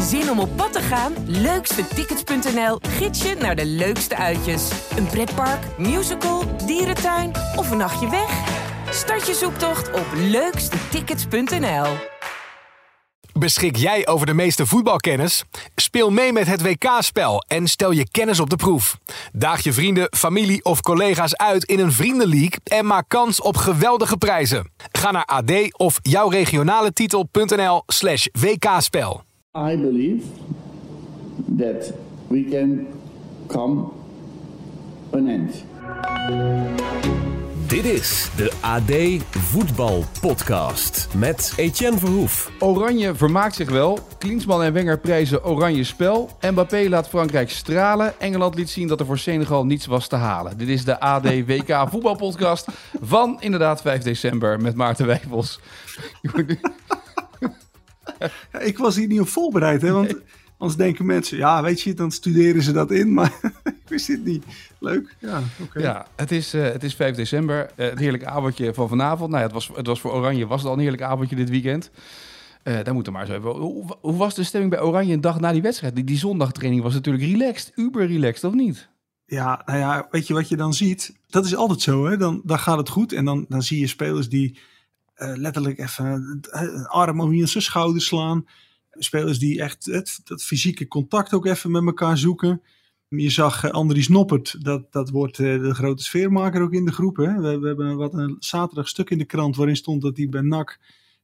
Zin om op pad te gaan? Leukstetickets.nl gids je naar de leukste uitjes. Een pretpark, musical, dierentuin of een nachtje weg? Start je zoektocht op leukstetickets.nl. Beschik jij over de meeste voetbalkennis? Speel mee met het WK-spel en stel je kennis op de proef. Daag je vrienden, familie of collega's uit in een vriendenleague en maak kans op geweldige prijzen. Ga naar ad of jouwregionaletitel.nl slash WK-spel. I believe that we can come an end. Dit is de AD Voetbal Podcast met Etienne Verhoef. Oranje vermaakt zich wel. Klinsman en Wenger prijzen oranje spel. Mbappé laat Frankrijk stralen. Engeland liet zien dat er voor Senegal niets was te halen. Dit is de AD WK voetbalpodcast van inderdaad 5 december met Maarten Wijfels. Ja, ik was hier niet op voorbereid, hè, want anders denken mensen, ja, weet je, dan studeren ze dat in, maar ik wist dit niet. Leuk, ja, oké. Ja, het is, eh, het is 5 december. Eh, het heerlijke avondje van vanavond. Nou ja, het was, het was voor Oranje was het al een heerlijk avondje dit weekend. Eh daar moeten we maar eens even. Hoe, hoe was de stemming bij Oranje een dag na die wedstrijd? Die, die zondagtraining was natuurlijk relaxed, uber relaxed, of niet? Ja, nou ja, weet je wat je dan ziet? Dat is altijd zo, hè. Dan, dan gaat het goed en dan, dan zie je spelers die eh, letterlijk even een arm om hier zijn schouder slaan. Spelers die echt het, dat fysieke contact ook even met elkaar zoeken. Je zag Andries Noppert, dat, dat wordt eh, de grote sfeermaker ook in de groep. Hè? We, we hebben wat een zaterdag stuk in de krant waarin stond dat hij bij NAC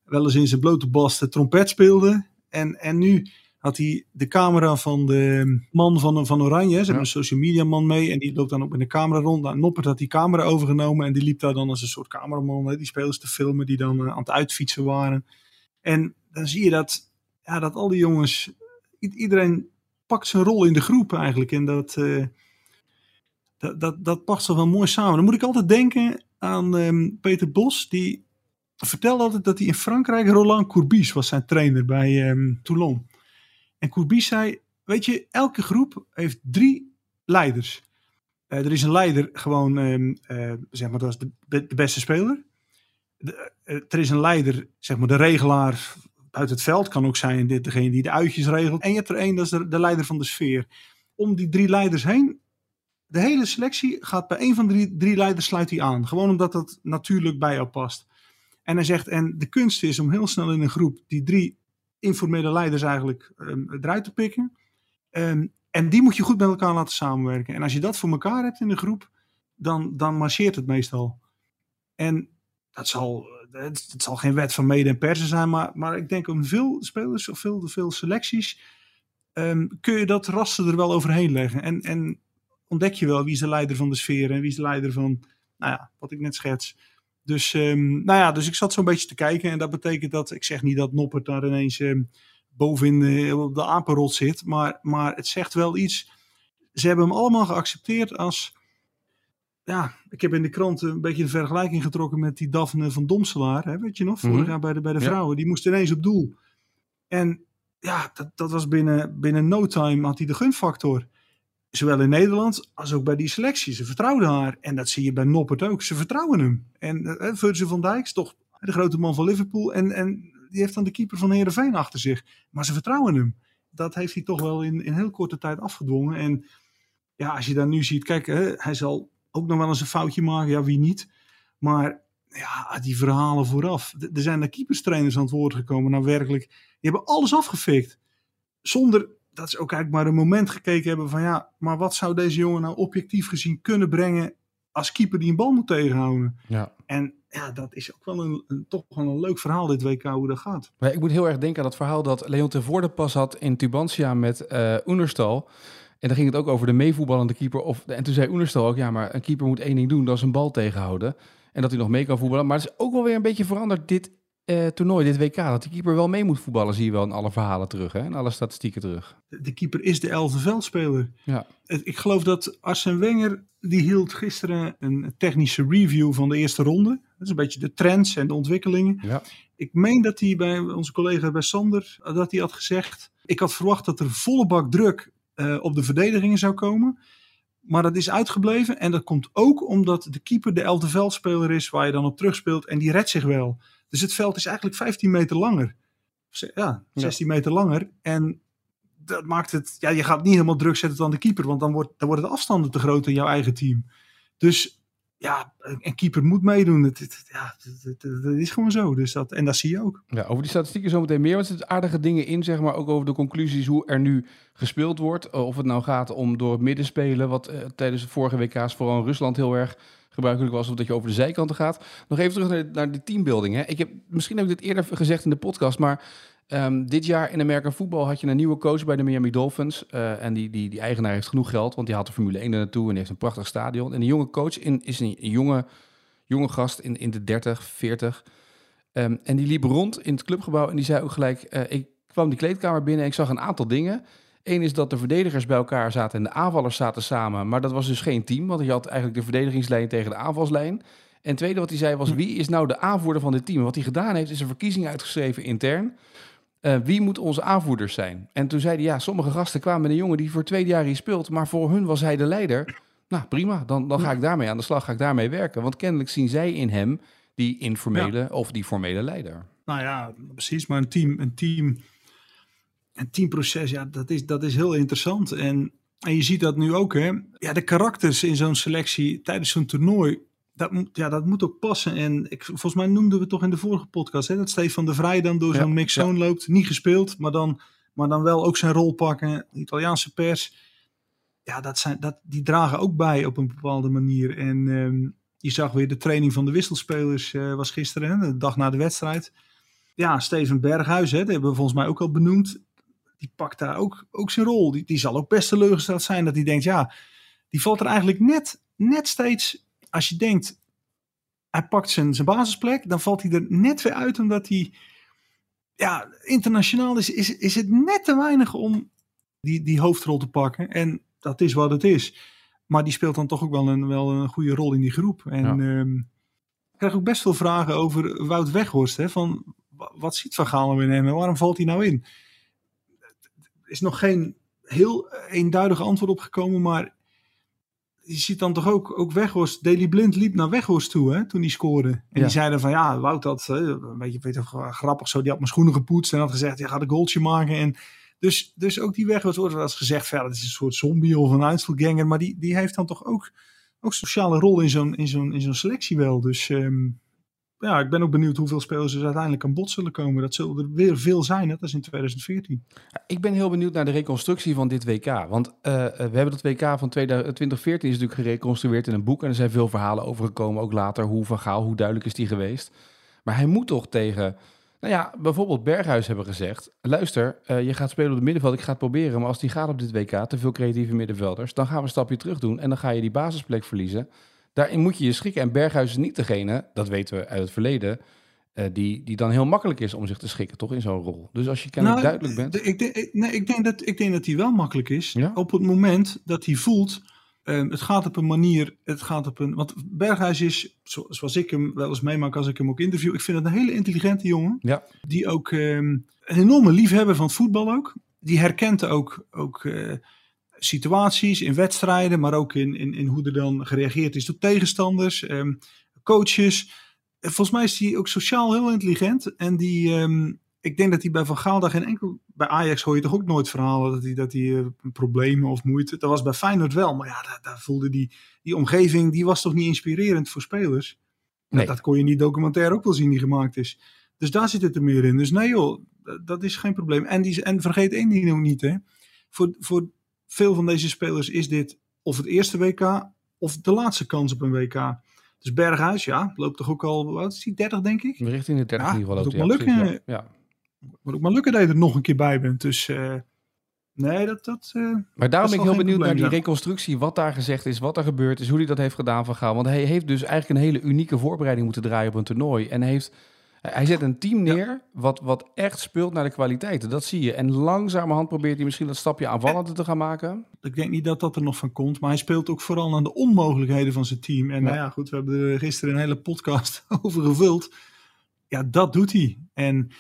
wel eens in zijn blote bas de trompet speelde. En, en nu had hij de camera van de man van, van Oranje. Ze hebben een social media man mee en die loopt dan ook met de camera rond. Nou, Noppert had die camera overgenomen en die liep daar dan als een soort cameraman hè, die spelers te filmen die dan uh, aan het uitfietsen waren. En dan zie je dat, ja, dat al die jongens, iedereen pakt zijn rol in de groep eigenlijk. En dat, uh, dat, dat, dat past wel mooi samen. Dan moet ik altijd denken aan um, Peter Bos, die vertelde altijd dat hij in Frankrijk, Roland Courbis was zijn trainer bij um, Toulon. En Courbis zei, weet je, elke groep heeft drie leiders. Uh, er is een leider gewoon, um, uh, zeg maar, dat is de, beste speler. De, uh, er is een leider, zeg maar, de regelaar uit het veld. Kan ook zijn dit, degene die de uitjes regelt. En je hebt er één, dat is de, de leider van de sfeer. Om die drie leiders heen, de hele selectie gaat bij één van de drie, drie leiders sluit hij aan. Gewoon omdat dat natuurlijk bij jou past. En hij zegt, en de kunst is om heel snel in een groep die drie informele leiders eigenlijk eruit te pikken. Um, en die moet je goed met elkaar laten samenwerken. En als je dat voor elkaar hebt in een groep, dan, dan marcheert het meestal. En dat zal, het, zal geen wet van mede en persen zijn, maar, maar ik denk om veel spelers of veel, veel selecties um, kun je dat rassen er wel overheen leggen. En, en ontdek je wel wie is de leider van de sfeer en wie is de leider van, nou ja, wat ik net schets. Dus, um, nou ja, dus ik zat zo'n beetje te kijken. En dat betekent dat, ik zeg niet dat Noppert daar ineens um, bovenin uh, op de apenrot zit. Maar, maar het zegt wel iets. Ze hebben hem allemaal geaccepteerd als. Ja, ik heb in de krant een beetje de vergelijking getrokken met die Daphne van Domselaar. Hè, weet je nog? Vorig mm -hmm. jaar bij de, bij de vrouwen. Ja. Die moest ineens op doel. En ja, dat, dat was binnen, binnen no time had hij de gunfactor. Zowel in Nederland als ook bij die selectie. Ze vertrouwden haar. En dat zie je bij Noppert ook. Ze vertrouwen hem. En uh, Virgil van Dijk is toch de grote man van Liverpool. En, en die heeft dan de keeper van Heerenveen achter zich. Maar ze vertrouwen hem. Dat heeft hij toch wel in, in heel korte tijd afgedwongen. En ja, als je dan nu ziet. Kijk, hij zal ook nog wel eens een foutje maken. Ja, wie niet. Maar ja, die verhalen vooraf. Er zijn de keeperstrainers aan het woord gekomen. Nou, werkelijk. Die hebben alles afgefikt. Zonder dat ze ook eigenlijk maar een moment gekeken hebben van ja, maar wat zou deze jongen nou objectief gezien kunnen brengen als keeper die een bal moet tegenhouden? Ja. En ja, dat is ook wel een, een, toch wel een leuk verhaal dit WK hoe dat gaat. Maar ik moet heel erg denken aan dat verhaal dat Leon ten Voorde pas had in Tubantia met uh, Oenerstal. En dan ging het ook over de meevoetballende keeper. Of, en toen zei Oenerstal ook, ja, maar een keeper moet één ding doen, dat is een bal tegenhouden. En dat hij nog mee kan voetballen. Maar het is ook wel weer een beetje veranderd dit uh, toernooi, dit WK, dat de keeper wel mee moet voetballen, zie je wel in alle verhalen terug, hè? en alle statistieken terug. De, keeper is de elfde veldspeler. Ja. Ik geloof dat Arsene Wenger, die hield gisteren een technische review van de eerste ronde. Dat is een beetje de trends en de ontwikkelingen. Ja. Ik meen dat hij bij onze collega bij Sander, dat hij had gezegd, ik had verwacht dat er volle bak druk uh, op de verdedigingen zou komen. Maar dat is uitgebleven en dat komt ook omdat de keeper de elfde veldspeler is waar je dan op terugspeelt en die redt zich wel. Dus het veld is eigenlijk 15 meter langer. Ja, 16 ja. meter langer. En dat maakt het, ja, je gaat niet helemaal druk zetten aan de keeper, want dan wordt, dan worden de afstanden te groot in jouw eigen team. Dus ja, een keeper moet meedoen. Het, het, ja, dat is gewoon zo. Dus dat, en dat zie je ook. Ja, over die statistieken zometeen meer. Want er zitten aardige dingen in, zeg maar. Ook over de conclusies hoe er nu gespeeld wordt. Of het nou gaat om door het midden spelen. Wat uh, tijdens de vorige WK's vooral in Rusland heel erg gebruikelijk was. Of dat je over de zijkanten gaat. Nog even terug naar, naar die teambuilding. Hè. Ik heb, misschien heb ik dit eerder gezegd in de podcast. Maar Um, dit jaar in Amerika voetbal had je een nieuwe coach bij de Miami Dolphins. Uh, en die, die, die eigenaar heeft genoeg geld, want die had de Formule 1 er naartoe en heeft een prachtig stadion. En die jonge coach in, is een, jonge, jonge gast in, in de 30, 40. Um, en die liep rond in het clubgebouw en die zei ook gelijk... Ik kwam die kleedkamer binnen en ik zag een aantal dingen. Eén is dat de verdedigers bij elkaar zaten en de aanvallers zaten samen. Maar dat was dus geen team, want je had eigenlijk de verdedigingslijn tegen de aanvalslijn. En tweede wat hij zei was, hm. wie is nou de aanvoerder van dit team? Wat hij gedaan heeft, is een verkiezing uitgeschreven intern... Uh, wie moet onze aanvoerders zijn? En toen zeiden ja, sommige gasten kwamen met een jongen die voor twee jaar hier speelt, maar voor hun was hij de leider. Nou, prima, dan, dan ga ik daarmee aan de slag, ga ik daarmee werken. Want kennelijk zien zij in hem die informele of die formele leider. Nou ja, precies, maar een team, een team, een teamproces, ja, dat is, dat is heel interessant. En, en je ziet dat nu ook, hè. Ja, de karakters in zo'n selectie tijdens zo'n toernooi, dat, moet, ja, dat moet ook passen. En ik, volgens mij noemden we toch in de vorige podcast hè, dat Stefan de Vrij dan door zo'n mixzone loopt. Niet gespeeld, maar dan, maar dan wel ook zijn rol pakken. De Italiaanse pers, ja, dat zijn, dat, die dragen ook bij op een bepaalde manier. En um, je zag weer de training van de wisselspelers uh, was gisteren, hè, de dag na de wedstrijd. Ja, Steven Berghuis, hè, dat hebben we volgens mij ook al benoemd. Die pakt daar ook, ook zijn rol. Die, die zal ook best teleurgesteld zijn dat hij denkt, ja, die valt er eigenlijk net, net steeds als je denkt, hij pakt zijn, zijn basisplek, dan valt hij er net weer uit omdat hij, ja, internationaal is, is, is het net te weinig om die, die hoofdrol te pakken. En dat is wat het is. Maar die speelt dan toch ook wel een, wel een goede rol in die groep. En ja. um, ik krijg ook best veel vragen over Wout Weghorst. Hè, van, wat ziet Van Gaal nou in hem en waarom valt hij nou in? Is nog geen heel eenduidig antwoord op gekomen, maar je ziet dan toch ook, ook Weghorst, Daily Blind liep naar Weghorst toe hè, toen hij scoorde. En die zeiden van ja, Wout had een beetje weet je, grappig zo, die had mijn schoenen gepoetst en had gezegd, je gaat een goaltje maken. En dus, dus ook die Weghorst wordt wel eens gezegd, verder, het is een soort zombie of een uitvoerganger, maar die, die heeft dan toch ook, ook sociale rol in zo'n in zo'n in zo'n selectie wel. Dus um, ja, ik ben ook benieuwd hoeveel spelers er uiteindelijk aan bod zullen komen. Dat zullen er weer veel zijn, net als in 2014. Ik ben heel benieuwd naar de reconstructie van dit WK. Want uh, we hebben dat WK van 2014 is natuurlijk gereconstrueerd in een boek. En er zijn veel verhalen over gekomen, ook later. Hoe Van Gaal, hoe duidelijk is die geweest. Maar hij moet toch tegen, nou ja, bijvoorbeeld Berghuis hebben gezegd. Luister, je gaat spelen op het middenveld, ik ga het proberen. Maar als die gaat op dit WK, te veel creatieve middenvelders, dan gaan we een stapje terug doen. En dan ga je die basisplek verliezen. Daarin moet je je schikken. En Berghuis is niet degene, dat weten we uit het verleden, uh, die, die dan heel makkelijk is om zich te schikken, toch, in zo'n rol. Dus als je kennelijk nou, duidelijk bent... Ik denk, nee, ik denk dat, ik denk dat hij wel makkelijk is. Ja? Op het moment dat hij voelt, um, het gaat op een manier, het gaat op een... Want Berghuis is, zoals ik hem wel eens meemaak als ik hem ook interview, ik vind het een hele intelligente jongen. Ja. Die ook um, een enorme liefhebber van het voetbal ook. Die herkent ook... ook uh, situaties in wedstrijden, maar ook in, in, in hoe er dan gereageerd is door tegenstanders, um, coaches. Volgens mij is hij ook sociaal heel intelligent. En die, um, ik denk dat hij bij Van Gaal daar geen enkel... Bij Ajax hoor je toch ook nooit verhalen dat hij, dat hij uh, problemen of moeite... Dat was bij Feyenoord wel, maar ja, daar, daar voelde die, die omgeving... Die was toch niet inspirerend voor spelers? Nee. Dat kon je niet documentair ook wel zien die gemaakt is. Dus daar zit het er meer in. Dus nee joh, dat is geen probleem. En, die, en vergeet één ding ook niet hè. Voor, voor veel van deze spelers is dit of het eerste WK of de laatste kans op een WK. Dus Berghuis, ja, loopt toch ook al, wat is die, 30 denk ik? Richting de 30 ja, in ieder geval. Moet ook maar lukken, ja. Moet ook maar lukken dat je er nog een keer bij bent. Dus uh, nee, dat... dat uh, maar daarom ben ik heel benieuwd naar die reconstructie, wat daar gezegd is, wat er gebeurd is, hoe hij dat heeft gedaan van Gaal. Want hij heeft dus eigenlijk een hele unieke voorbereiding moeten draaien op een toernooi. En heeft hij zet een team neer ja. wat, wat echt speelt naar de kwaliteiten. Dat zie je. En langzamerhand probeert hij misschien dat stapje aanvallender te gaan maken. Ik denk niet dat dat er nog van komt. Maar hij speelt ook vooral aan de onmogelijkheden van zijn team. En ja. nou ja, goed, we hebben er gisteren een hele podcast over gevuld. Ja, dat doet hij. En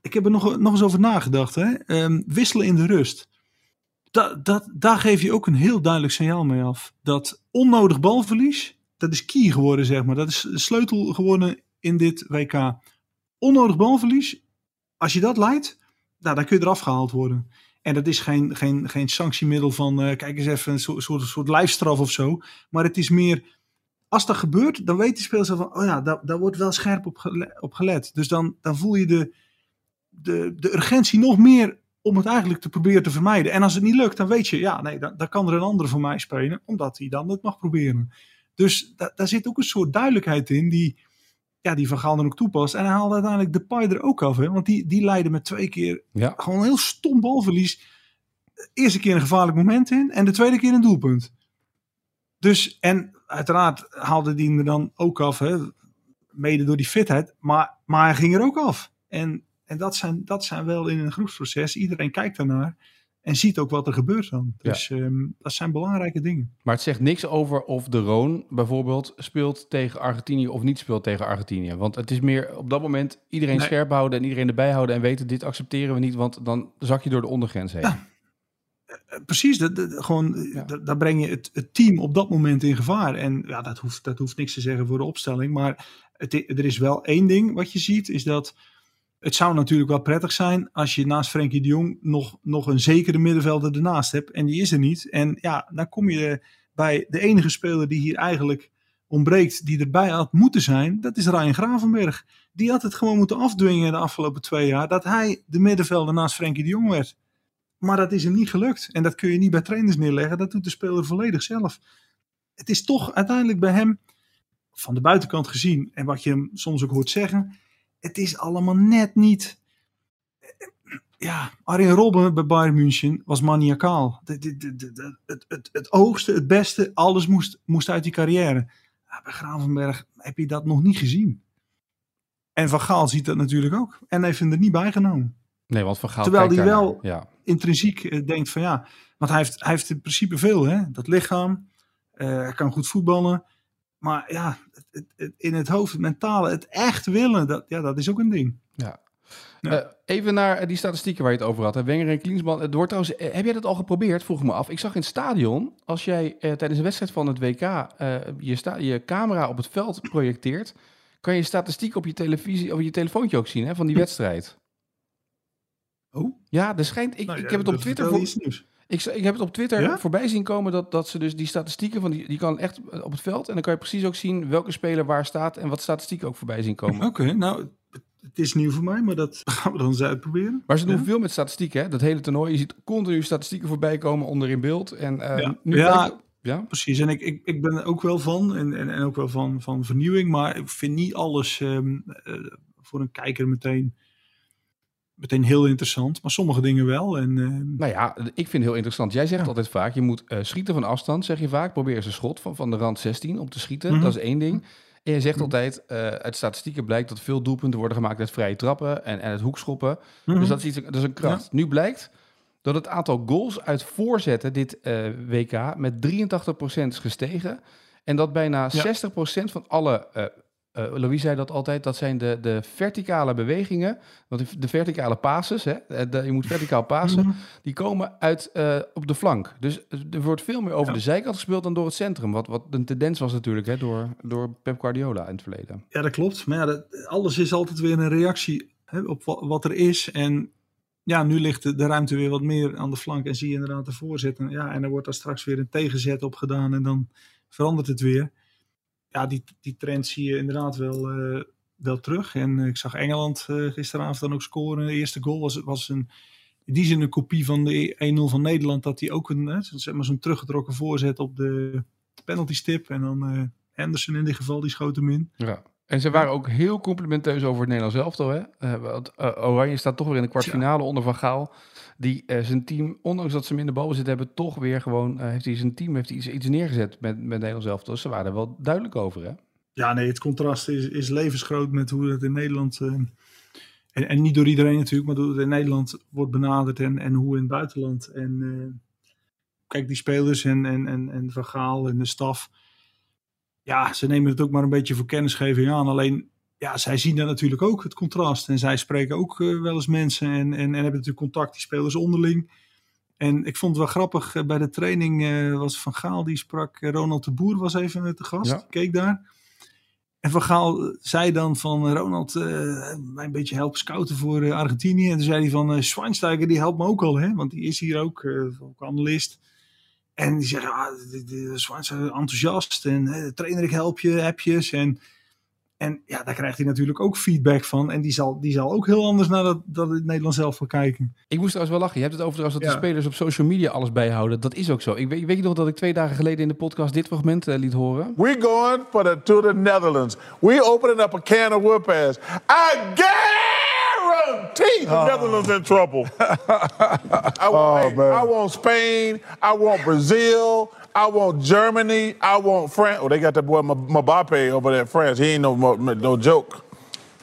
ik heb er nog, nog eens over nagedacht. Hè? Um, wisselen in de rust. Dat, dat, daar geef je ook een heel duidelijk signaal mee af. Dat onnodig balverlies, dat is key geworden, zeg maar. Dat is sleutel geworden in dit WK onnodig balverlies, als je dat leidt, nou, dan kun je eraf gehaald worden. En dat is geen, geen, geen sanctiemiddel van, uh, kijk eens even, een soort, soort, soort lijfstraf of zo. Maar het is meer, als dat gebeurt, dan weet de speler van, oh ja, daar, wordt wel scherp op, op gelet. Dus dan, dan voel je de, de, de urgentie nog meer om het eigenlijk te proberen te vermijden. En als het niet lukt, dan weet je, ja, nee, dan, dan kan er een andere voor mij spelen, omdat hij dan het mag proberen. Dus da, daar zit ook een soort duidelijkheid in die, ja, die Van Gaal dan ook toepast. En hij haalde uiteindelijk de Pai er ook af, hè, want die, die leidde met twee keer Ja. gewoon een heel stom balverlies. De eerste keer een gevaarlijk moment in en de tweede keer een doelpunt. Dus, en uiteraard haalde die er dan ook af, hè, mede door die fitheid, maar, maar hij ging er ook af. En, en dat, zijn, dat zijn wel in een groepsproces, iedereen kijkt daarnaar en ziet ook wat er gebeurt dan. Ja. Dus ehm, dat zijn belangrijke dingen. Maar het zegt niks over of de Roon bijvoorbeeld speelt tegen Argentinië of niet speelt tegen Argentinië. Want het is meer op dat moment iedereen Nee. scherp houden en iedereen erbij houden en weten dit accepteren we niet, want dan zak je door de ondergrens heen. Ja. Eh, Precies, dat, dat- gewoon, eh, Ja. daar breng je het, het team op dat moment in gevaar. En ja, dat hoeft, dat hoeft niks te zeggen voor de opstelling. Maar het, er is wel één ding wat je ziet, is dat het zou natuurlijk wel prettig zijn als je naast Frenkie de Jong nog, nog een zekere middenvelder ernaast hebt. En die is er niet. En ja, dan kom je bij de enige speler die hier eigenlijk ontbreekt, die erbij had moeten zijn, dat is Ryan Gravenberg. Die had het gewoon moeten afdwingen de afgelopen twee jaar, dat hij de middenvelder naast Frenkie de Jong werd. Maar dat is hem niet gelukt. En dat kun je niet bij trainers neerleggen. Dat doet de speler volledig zelf. Het is toch uiteindelijk bij hem, van de buitenkant gezien, en wat je hem soms ook hoort zeggen, het is allemaal net niet. Ja, Arjen Robben bij Bayern München was maniacaal. De- Het, het, het hoogste, het beste, alles moest, moest uit die carrière. Bij Gravenberg heb je dat nog niet gezien. En Van Gaal ziet dat natuurlijk ook. En heeft hem er niet bij genomen Nee, want Van Gaal Terwijl daarnaar. wel- Ja. intrinsiek eh, denkt van ja, want hij heeft, hij heeft in principe veel, hè? dat lichaam, eh, hij kan goed voetballen, maar ja, het, het, het- in het hoofd, het mentale, het echt willen, dat, ja, dat is ook een ding. Ja. Ja. Eh, even naar eh, die statistieken waar je het over had. hè. Wenger en Klinsman. Het wordt trouwens, eh, heb jij dat al geprobeerd? Vroeg me af. Ik zag in het stadion, als jij tijdens een wedstrijd van het WK je, sta, je camera op het veld projecteert, kan je statistiek op je televisie of je telefoontje ook zien hè, van die wedstrijd. Oh, Ja, er schijnt. Ik, Nou ik ja, heb het op Twitter. Voor. Ik, ik heb het op Twitter Ja? voorbij zien komen dat, dat ze dus die statistieken van die, die kan echt eh, op het veld. En dan kan je precies ook zien welke speler waar staat en wat statistieken ook voorbij zien komen. Oké, nou, het, is nieuw voor mij, maar dat gaan we dan eens uitproberen. Maar ze doen Ja? veel met statistieken, hè? Dat hele toernooi. Je ziet continu statistieken voorbij komen onder in beeld. En eh, Ja. nu Ja. ja. Precies, en ik, ik, ik ben er ook wel van, en, en, en ook wel van, van vernieuwing, maar ik vind niet alles ehm, eh, voor een kijker meteen, meteen heel interessant, maar sommige dingen wel. En, ehm, Nou ja, ik vind het heel interessant. Jij zegt Ja. altijd vaak, je moet eh, schieten van afstand, zeg je vaak. Probeer eens een schot van, van de rand 16 om te schieten. Mhm. Dat is één ding. En je zegt Mhm. altijd, eh, uit statistieken blijkt dat veel doelpunten worden gemaakt uit vrije trappen en, en het hoekschoppen. mhm. Dus dat is, iets, dat is een kracht. Nu blijkt dat het aantal goals uit voorzetten dit eh, WK met 83% is gestegen. En dat bijna Ja. 60% van alle, eh, Louis zei dat altijd, dat zijn de, de verticale bewegingen. Want de, verticale passes, hè, eh, de- je moet verticaal passen, Mhm. die komen uit eh, op de flank. Dus er wordt veel meer over Ja. de zijkant gespeeld dan door het centrum. Wat, wat een tendens was natuurlijk hè, door, door Pep Guardiola in het verleden. Ja, dat klopt. Maar ja, dat, alles is altijd weer een reactie hè, op wa- wat er is. En ja, nu ligt de, de ruimte weer wat meer aan de flank en zie je inderdaad de voorzetten. Ja, en er wordt daar straks weer een tegenzet op gedaan en dan verandert het weer. Ja, die, die trend zie je inderdaad wel, eh, wel terug. En eh, ik zag Engeland eh, gisteravond dan ook scoren. De eerste goal was, was een, in die zin een kopie van de 1-0 van Nederland. Dat hij ook een, zeg maar zo'n teruggetrokken voorzet op de penalty stip. En dan Henderson in dit geval, die schoot hem in. Ja. En ze waren ook heel complimenteus over het Nederlands elftal. Hè? Eh, want eh, Oranje staat toch weer in de kwartfinale onder Van Gaal. Die eh, zijn team, ondanks dat ze de balbezit hebben, toch weer gewoon... heeft hij zijn team heeft hij iets, iets neergezet met, met het Nederlands elftal. Dus ze waren er wel duidelijk over, hè? Ja, nee, het contrast is, is levensgroot met hoe het in Nederland. en, en niet door iedereen natuurlijk, maar hoe het in Nederland wordt benaderd en, en hoe in het buitenland. En kijk, die spelers en, en, en, en Van Gaal en de staf. Ja, ze nemen het ook maar een beetje voor kennisgeving aan. Alleen, ja, zij zien dat natuurlijk ook, het contrast. En zij spreken ook eh, wel eens mensen en, en, en hebben natuurlijk contact, die spelers onderling. En ik vond het wel grappig, eh, bij de training eh, was Van Gaal, die sprak, Ronald de Boer was even te gast, Ja. keek daar. En Van Gaal zei dan van Ronald, uh, mij een beetje helpen scouten voor uh, Argentinië. En toen zei hij van uh, Schweinsteiger, die helpt me ook al, hè? want die is hier ook, ook analist. En die zegt, ah, Schweinsteiger enthousiast en de trainer, ik help je, appjes. En en ja, daar krijgt hij natuurlijk ook feedback van. En die zal, die zal ook heel anders naar dat, dat het Nederlands zelf wil kijken. Ik moest trouwens wel lachen. Je hebt het over trouwens dat de spelers op social media alles bijhouden. Dat is ook zo. Ik weet, weet je nog dat ik twee dagen geleden in de podcast dit fragment uh, liet horen? We going for the, to the Netherlands. We opening up a can of whoop ass. I guarantee the oh. Netherlands in trouble. Oh, I, oh, man. I want Spain. I want Brazil. I want Germany. I want France. Oh, they got that boy Mbappe over there in France. He ain't no, no joke.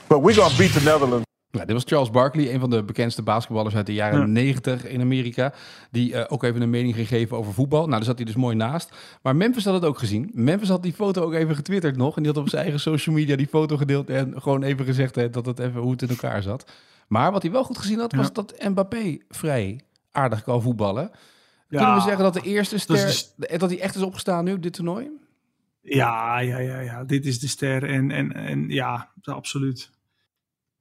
But we gonna beat the Netherlands. Ja, dit was Charles Barkley, een van de bekendste basketballers uit de jaren 90 in Amerika. Die uh, ook even een mening ging geven over voetbal. Nou, daar zat hij dus mooi naast. Maar Memphis had het ook gezien. Memphis had die foto ook even getwitterd nog. En die had op zijn eigen social media die foto gedeeld. En gewoon even gezegd hè, dat het even hoe het in elkaar zat. Maar wat hij wel goed gezien had, was dat Mbappé vrij aardig kan voetballen. Kunnen we zeggen dat de eerste ster, dat hij echt is opgestaan nu op dit toernooi? Ja, ja, ja, ja. Dit is de ster. En, en, en ja, absoluut.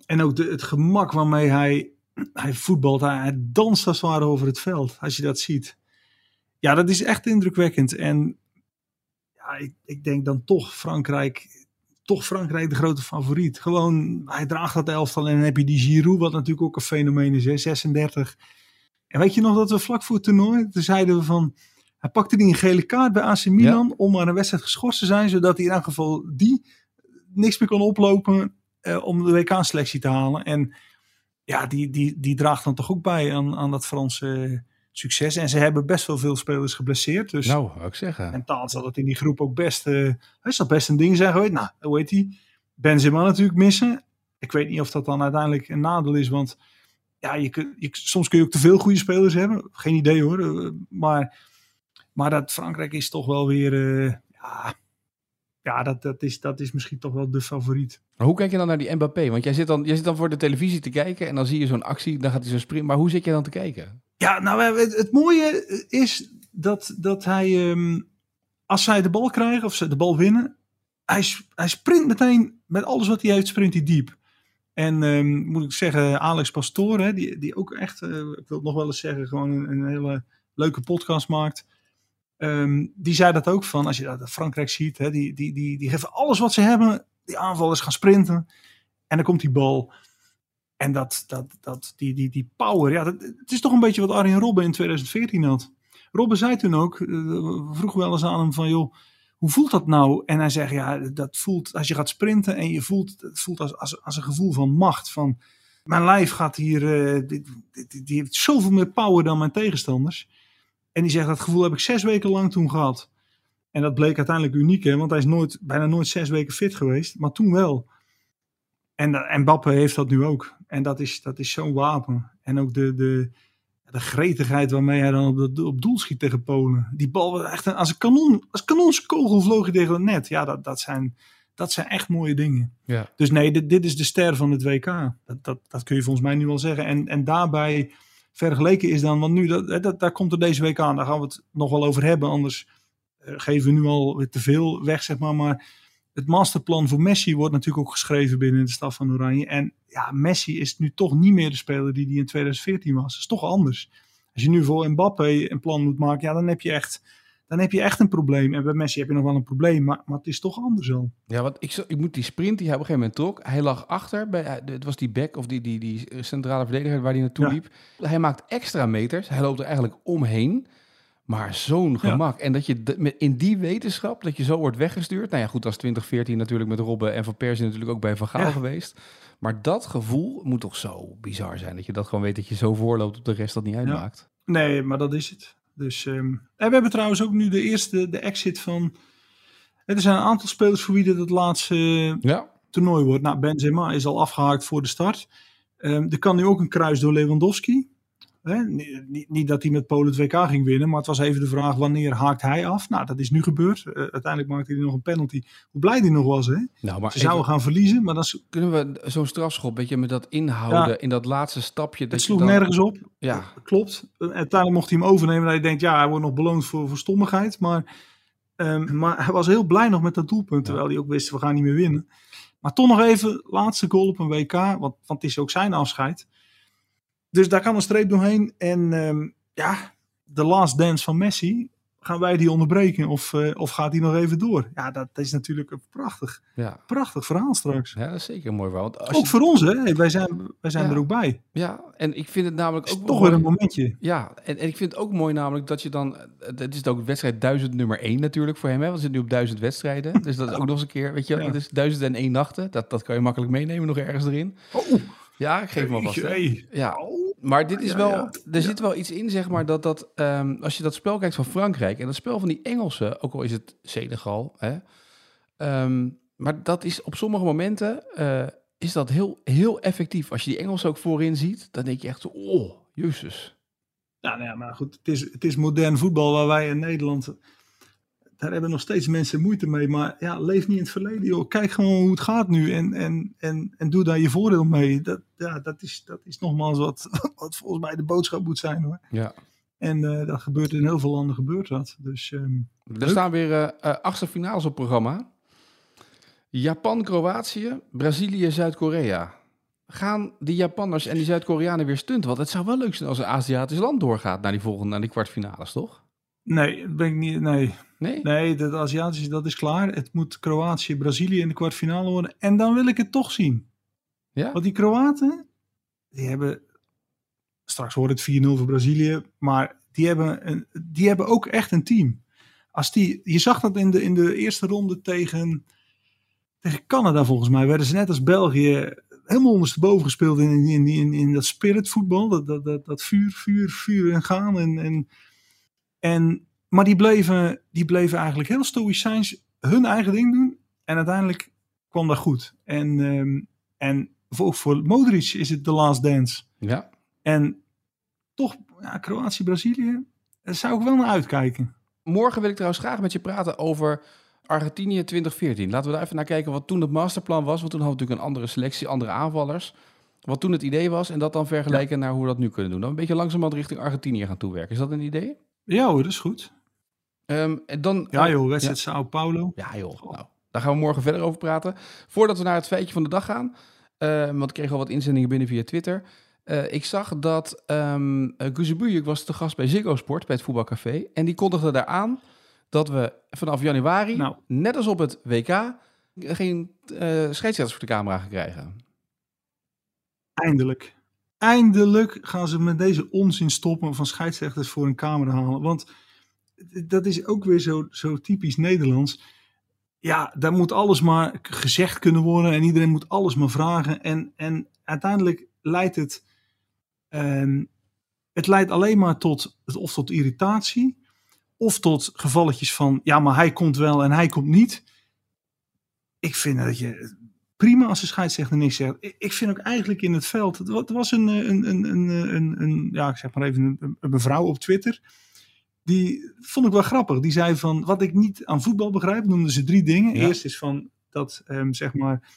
En ook de, het gemak waarmee hij, hij voetbalt. Hij, danst als het ware over het veld. Als je dat ziet. Ja, dat is echt indrukwekkend. En ja, ik, ik denk dan toch Frankrijk. Toch Frankrijk de grote favoriet. Gewoon, hij draagt dat elftal. En dan heb je die Giroud, wat natuurlijk ook een fenomeen is. Hè? 36 en weet je nog dat we vlak voor het toernooi, toen zeiden we van, hij pakte die een gele kaart bij AC Milan om maar een wedstrijd geschorst te zijn, zodat hij in elk geval die niks meer kon oplopen eh, om de WK-selectie te halen. En ja, die, die, die draagt dan toch ook bij aan, aan dat Franse succes. En ze hebben best wel veel spelers geblesseerd. Dus nou, wou ik zeggen. En taal zal het in die groep ook best, uh, hij zal best een ding zijn geweest. Nou, hoe heet hij? Benzema natuurlijk missen. Ik weet niet of dat dan uiteindelijk een nadeel is, want ja, je kun, je, soms kun je ook te veel goede spelers hebben. Geen idee hoor. Eh, maar, maar dat Frankrijk is toch wel weer. Uh, ja, ja dat, dat, is, dat is misschien toch wel de favoriet. Maar hoe kijk je dan naar die Mbappé? Want jij zit dan, jij zit dan voor de televisie te kijken en dan zie je zo'n actie, dan gaat hij zo springen. Maar hoe zit je dan te kijken? Ja, nou, het, het mooie is dat, dat hij, um, als zij de bal krijgen of ze de bal winnen, hij, hij sprint meteen met alles wat hij heeft, sprint hij diep. En um, moet ik zeggen, Alex Pastoor, hè, die, die ook echt, uh, ik wil het nog wel eens zeggen, gewoon een, een hele leuke podcast maakt. Um, die zei dat ook van, als je dat Frankrijk ziet, hè, die, die, die, die geven alles wat ze hebben. Die aanvallers gaan sprinten. En dan komt die bal. En dat, dat, dat, die, die, die power, ja, dat, het is toch een beetje wat Arjen Robben in 2014 had. Robben zei toen ook, uh, vroeg wel eens aan hem van, joh, hoe voelt dat nou? En hij zegt, ja, dat voelt als je gaat sprinten en je voelt, voelt als, als, als een gevoel van macht. Van, mijn lijf gaat hier, die, die, heeft zoveel meer power dan mijn tegenstanders. En die zegt, dat gevoel heb ik zes weken lang toen gehad. En dat bleek uiteindelijk uniek, hè, want hij is nooit, bijna nooit zes weken fit geweest, maar toen wel. En, en Mbappe heeft dat nu ook. En dat is, dat is zo'n wapen. En ook de, de, de gretigheid waarmee hij dan op, op doel schiet tegen Polen. Die bal echt als een kanon, als kanonskogel vloog hij tegen het net. Ja, dat, dat, zijn, dat zijn echt mooie dingen. Ja. Dus nee, dit, dit is de ster van het WK. Dat, dat, dat kun je volgens mij nu wel zeggen. En, en daarbij vergeleken is dan, want nu, dat, daar komt er deze week aan. Daar gaan we het nog wel over hebben. Anders uh, geven we nu al te veel weg, zeg maar. Maar het masterplan voor Messi wordt natuurlijk ook geschreven binnen de staf van Oranje. En ja, Messi is nu toch niet meer de speler die hij in 2014 was. Dat is toch anders. Als je nu voor Mbappé een plan moet maken, ja, dan heb je echt, dan heb je echt een probleem. En bij Messi heb je nog wel een probleem, maar, maar het is toch anders al. Ja, want ik, ik moet die sprint die hij op een gegeven moment trok. Hij lag achter, bij, eh, het was die back of die, die, die centrale verdediger waar hij naartoe liep. Hij maakt extra meters, hij loopt er eigenlijk omheen. Maar zo'n gemak. En dat je in die wetenschap, dat je zo wordt weggestuurd. Nou ja, goed, als 2014 natuurlijk met Robben en Van Persie natuurlijk ook bij Van Gaal geweest. Maar dat gevoel moet toch zo bizar zijn. Dat je dat gewoon weet dat je zo voorloopt op de rest dat niet uitmaakt. Nee, maar dat is het. Dus, um, en we hebben trouwens ook nu de eerste, de exit van... Er zijn een aantal spelers voor wie dit het laatste ja. toernooi wordt. Nou, Benzema is al afgehaakt voor de start. Um, er kan nu ook een kruis door Lewandowski. Hè? Niet, niet, dat hij met Polen het WK ging winnen, maar het was even de vraag wanneer haakt hij af. Nou, dat is nu gebeurd. Uh, uiteindelijk maakte hij nog een penalty. Hoe blij hij nog was, hè? Nou, maar Ze zouden gaan verliezen, maar dan... Kunnen we zo'n strafschop, beetje met dat inhouden in dat laatste stapje... Dat het sloeg dan... nergens op. Ja. Klopt. Uiteindelijk mocht hij hem overnemen. Dat je denkt, ja, hij wordt nog beloond voor, voor stommigheid. Maar Ehm, maar hij was heel blij nog met dat doelpunt, terwijl hij ook wist, we gaan niet meer winnen. Maar toch nog even, laatste goal op een WK, want, want het is ook zijn afscheid. Dus daar kan een streep doorheen. En ehm, ja, de last dance van Messi, gaan wij die onderbreken of, uh, of gaat die nog even door? Ja, dat is natuurlijk een prachtig, Ja, prachtig verhaal straks. ja dat is zeker een mooi verhaal. Want als Ook je- voor ons, hè? Wij zijn, wij zijn Ja. er ook bij. Ja, en ik vind het namelijk Het ook wel toch weer een momentje. Ja, en, en ik vind het ook mooi namelijk dat je dan... eh, Het is ook wedstrijd 1000 nummer 1 natuurlijk voor hem. Hè? Want we zitten nu op 1000 wedstrijden. Dus dat is ook nog eens een keer, weet je, dat is 1001 nachten. Dat, dat kan je makkelijk meenemen nog ergens erin. Oh, Ja, ik geef hè. hey. Ja, maar dit is Ja, wel, ja. er zit wel iets in, zeg maar, dat, dat ehm, als je dat spel kijkt van Frankrijk en dat spel van die Engelsen, ook al is het Senegal, hè, ehm, maar dat is op sommige momenten eh, is dat heel, heel effectief. Als je die Engelsen ook voorin ziet, dan denk je echt oh, jezus. Ja, nou ja, maar goed, het is, het is modern voetbal waar wij in Nederland. Daar hebben nog steeds mensen moeite mee. Maar ja, leef niet in het verleden, joh. Kijk gewoon hoe het gaat nu en, en, en, en doe daar je voordeel mee. Dat, ja, dat, is, dat is nogmaals wat, wat volgens mij de boodschap moet zijn hoor. Ja. En eh, dat gebeurt in heel veel landen gebeurt dat. Dus ehm, Er staan weer eh eh, achtste finales op programma. Japan, Kroatië, Brazilië, Zuid-Korea. Gaan die Japanners en die Zuid-Koreanen weer stunten? Want het zou wel leuk zijn als een Aziatisch land doorgaat naar die volgende, naar die kwartfinales, toch? Nee, dat ben ik niet. Nee, Nee? nee dat Aziatische dat is klaar. Het moet Kroatië, Brazilië in de kwartfinale worden. En dan wil ik het toch zien. Ja? Want die Kroaten, die hebben, straks wordt het 4-0 voor Brazilië, maar die hebben, een, die hebben ook echt een team. Als die, je zag dat in de, in de eerste ronde tegen, tegen Canada volgens mij, werden ze net als België helemaal ondersteboven gespeeld in, in, in, in dat spirit voetbal, dat, dat, dat, dat vuur, vuur, vuur en gaan. En, en, en, maar die bleven, die bleven eigenlijk heel stoïcijns hun eigen ding doen en uiteindelijk kwam dat goed. En, ehm, en voor, ook voor Modric is het de last dance. Ja. En toch, ja, Kroatië, Brazilië, daar zou ik wel naar uitkijken. Morgen wil ik trouwens graag met je praten over Argentinië 2014. Laten we daar even naar kijken wat toen het masterplan was. Want toen hadden we natuurlijk een andere selectie, andere aanvallers. Wat toen het idee was en dat dan vergelijken naar hoe we dat nu kunnen doen. Dan een beetje langzamerhand richting Argentinië gaan toewerken. Is dat een idee? Ja hoor, dat is goed. Ehm, en dan, Ja joh, wedstrijd Sao Paulo. Ja joh, nou, daar gaan we morgen verder over praten. Voordat we naar het feitje van de dag gaan, eh, want ik kreeg al wat inzendingen binnen via Twitter. Eh, ik zag dat um, ik was te gast bij Ziggo Sport, bij het voetbalcafé. En die kondigde daar aan dat we vanaf januari, Nou. net als op het WK, geen eh scheidsrechters voor de camera gaan krijgen. Eindelijk. Eindelijk gaan ze met deze onzin stoppen van scheidsrechters voor een camera halen. Want dat is ook weer zo, zo typisch Nederlands. Ja, daar moet alles maar gezegd kunnen worden en iedereen moet alles maar vragen. En, en uiteindelijk leidt het, ehm, het leidt alleen maar tot, of tot irritatie of tot gevalletjes van, ja, maar hij komt wel en hij komt niet. Ik vind dat je prima als de scheidsrechter niks zegt. Ik- vind ook eigenlijk in het veld. Het wa- er was een, eh, een, een, een, een, een ja, ik zeg maar even een, een mevrouw op Twitter. Die vond ik wel grappig. Die zei van wat ik niet aan voetbal begrijp, noemde ze drie dingen. Ja. Eerst is van dat ehm, zeg maar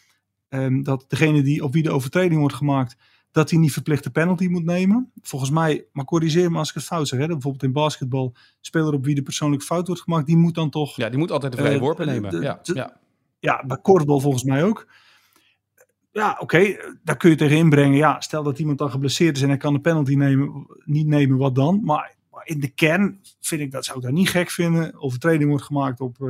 ehm, dat degene die op wie de overtreding wordt gemaakt, dat hij niet verplicht de penalty moet nemen. Volgens mij, maar corrigeer me als ik het fout zeg. Hè, bijvoorbeeld in basketbal, speler op wie de persoonlijke fout wordt gemaakt, die moet dan toch Ja, die moet altijd de vrije Eh, worpen de- nemen. de- ja, de- ja. ja, bij korfbal volgens mij ook. Ja, oké, daar kun je tegen inbrengen. Ja, stel dat iemand dan geblesseerd is en hij kan de penalty nemen, niet nemen, wat dan? Maar, maar in de kern vind ik dat zou ik daar niet gek vinden. Overtreding wordt gemaakt op eh,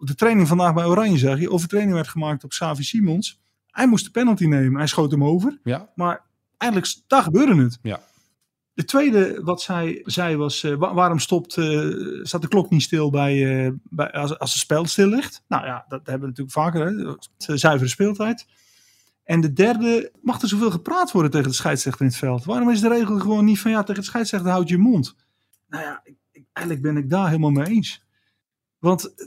de training vandaag bij Oranje zag je. Overtreding werd gemaakt op Savi Simons. Hij moest de penalty nemen. Hij schoot hem over. ja. Maar eigenlijk, daar gebeurde het. Ja. De tweede wat zij zei was, eh, wa- waarom stopt, eh, staat de klok niet stil bij, eh, bij, als, als het spel stil ligt? Nou ja, dat hebben we natuurlijk vaker, hè? Eh, zuivere speeltijd. En de derde, mag er zoveel gepraat worden tegen de scheidsrechter in het veld? Waarom is de regel gewoon niet van, ja, tegen de scheidsrechter houd je mond? Nou ja, ik, ik- eigenlijk ben ik daar helemaal mee eens. Want eh,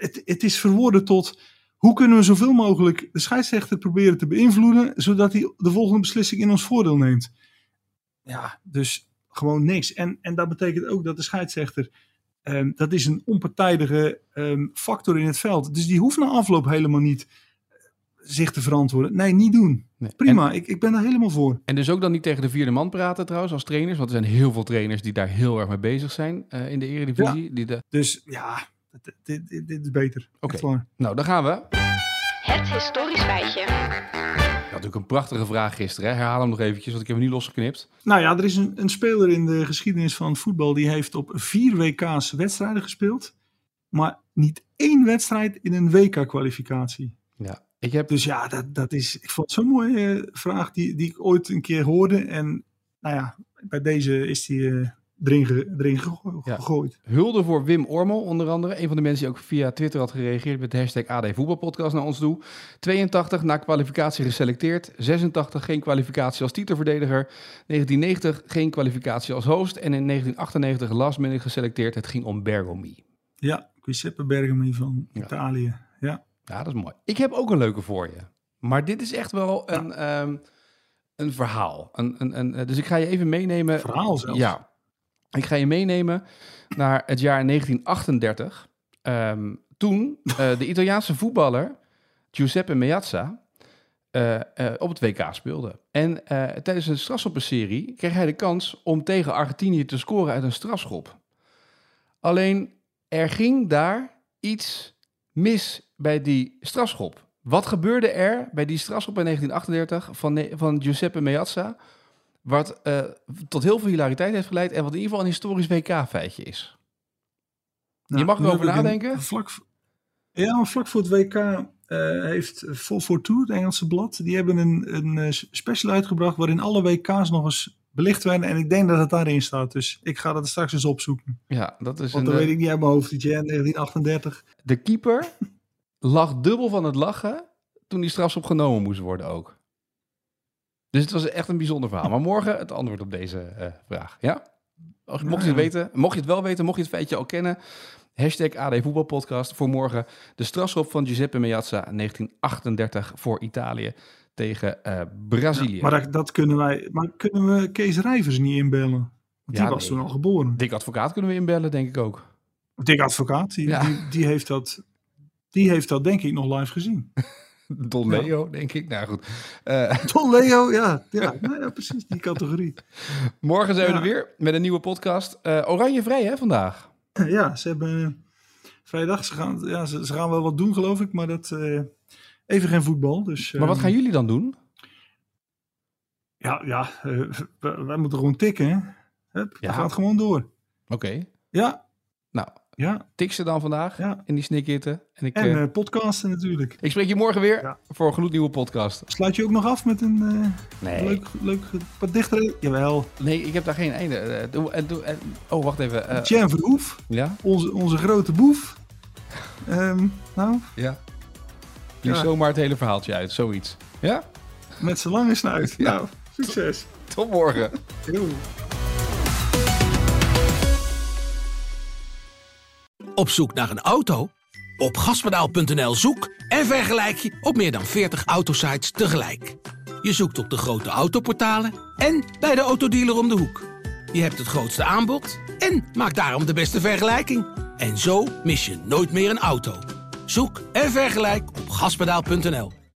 het, het is verwoorden tot, hoe kunnen we zoveel mogelijk de scheidsrechter proberen te beïnvloeden, zodat hij de volgende beslissing in ons voordeel neemt? Ja, dus gewoon niks. En, en dat betekent ook dat de scheidsrechter, ehm, dat is een onpartijdige ehm, factor in het veld. Dus die hoeft na afloop helemaal niet eh, zich te verantwoorden. Nee, niet doen. Nee. Prima, ik, ik ben daar helemaal voor. En dus ook dan niet tegen de vierde man praten trouwens als trainers. Want er zijn heel veel trainers die daar heel erg mee bezig zijn eh, in de eredivisie. Die de, Dus ja, dit, dit, dit- is beter. Oké. Nou, dan gaan we. Het historisch feitje. Ja, natuurlijk een prachtige vraag gisteren. Hè? Herhaal hem nog eventjes, want ik heb hem niet losgeknipt. Nou ja, er is een, een speler in de geschiedenis van voetbal die heeft op vier WK's wedstrijden gespeeld. Maar niet één wedstrijd in een WK-kwalificatie. Ja, ik heb... Dus ja, dat, dat is, ik vond het zo'n mooie eh, vraag die, die ik ooit een keer hoorde. En nou ja, bij deze is die eh, erin, ge- erin gego- Ja. gegooid. Hulde voor Wim Ormel, onder andere. Een van de mensen die ook via Twitter had gereageerd met de hashtag AD Voetbalpodcast naar ons toe. 82 na kwalificatie geselecteerd. 86 geen kwalificatie als titelverdediger. 1990 geen kwalificatie als host. En in 1998 last minute geselecteerd. Het ging om Bergomi. Ja, Giuseppe Bergami van Ja. Italië. Ja. Dat is mooi. Ik heb ook een leuke voor je. Maar dit is echt wel een, ehm, een verhaal. Een, een, een, eh, dus ik ga je even meenemen. Verhaal zelfs. Ja. Ik ga je meenemen naar het jaar 1938. Ehm, toen eh, de Italiaanse voetballer Giuseppe Meazza eh, op het WK speelde. En tijdens een strafschoppenserie kreeg hij de kans om tegen Argentinië te scoren uit een strafschop. Alleen er ging daar iets mis bij die strafschop. Wat gebeurde er bij die strafschop in 1938 van, van Giuseppe Meazza? Wat eh, tot heel veel hilariteit heeft geleid en wat in ieder geval een historisch WK-feitje is. Je mag nu erover nadenken. Vlak, ja, vlak voor het WK eh, heeft 442, het Engelse blad, die hebben een, een eh, special uitgebracht waarin alle WK's nog eens belicht werden. En ik denk dat het daarin staat. Dus ik ga dat straks eens opzoeken. Ja, dat is Want dan eh, weet ik niet uit mijn hoofd. Jaar 1938. De keeper lag dubbel van het lachen toen die strafschop genomen moest worden ook. Dus het was echt een bijzonder verhaal. Maar morgen het antwoord op deze eh, vraag. Ja? Mocht je het weten, mocht je het wel weten, mocht je het feitje al kennen. Hashtag AD Voetbalpodcast voor morgen. De strafschop van Giuseppe Meazza 1938 voor Italië tegen eh, Brazilië. Maar dat, dat kunnen wij. Maar kunnen we Kees Rijvers niet inbellen? Want die Ja, was nee. toen al geboren. Dik advocaat kunnen we inbellen, denk ik ook. Dick Advocaat, die, Ja. die, die, heeft dat, die heeft dat denk ik nog live gezien. Don Leo, denk ik. Nou goed. Eh, Don Leo, ja. Ja, nou precies, die categorie. morgen zijn we er weer met een nieuwe podcast. Eh, oranje vrij hè, vandaag. Ja, ze hebben vrijdag. Ze gaan, ja, ze, ze gaan wel wat doen, geloof ik, maar dat even geen voetbal. Dus, Maar wat eh, gaan jullie dan doen? Ja, ja eh, wij, wij moeten gewoon tikken. Hè? Hup, Ja. Gaat gewoon door. Oké. Ja, Nou, ja. tik ze dan vandaag Ja. in die snikhitten. En ik, En eh, eh, podcasten natuurlijk. ik spreek je morgen weer Ja. voor een gloednieuwe podcast. Sluit je ook nog af met een Nee. leuk, leuk, wat dichter? Jawel. Nee, ik heb daar geen einde. Eh, doe, en doe, oh, wacht even. eh, Jan Verhoef, ja? onze, onze grote boef. Ehm, nou, Ja. Lies Ja. zomaar het hele verhaaltje uit, zoiets. Ja? met zijn lange snuit. Ja. Nou, succes. Tot morgen. Yo. Op zoek naar een auto? Op gaspedaal.nl zoek en vergelijk je op meer dan 40 autosites tegelijk. Je zoekt op de grote autoportalen en bij de autodealer om de hoek. Je hebt het grootste aanbod en maakt daarom de beste vergelijking. En zo mis je nooit meer een auto. Zoek en vergelijk op gaspedaal.nl.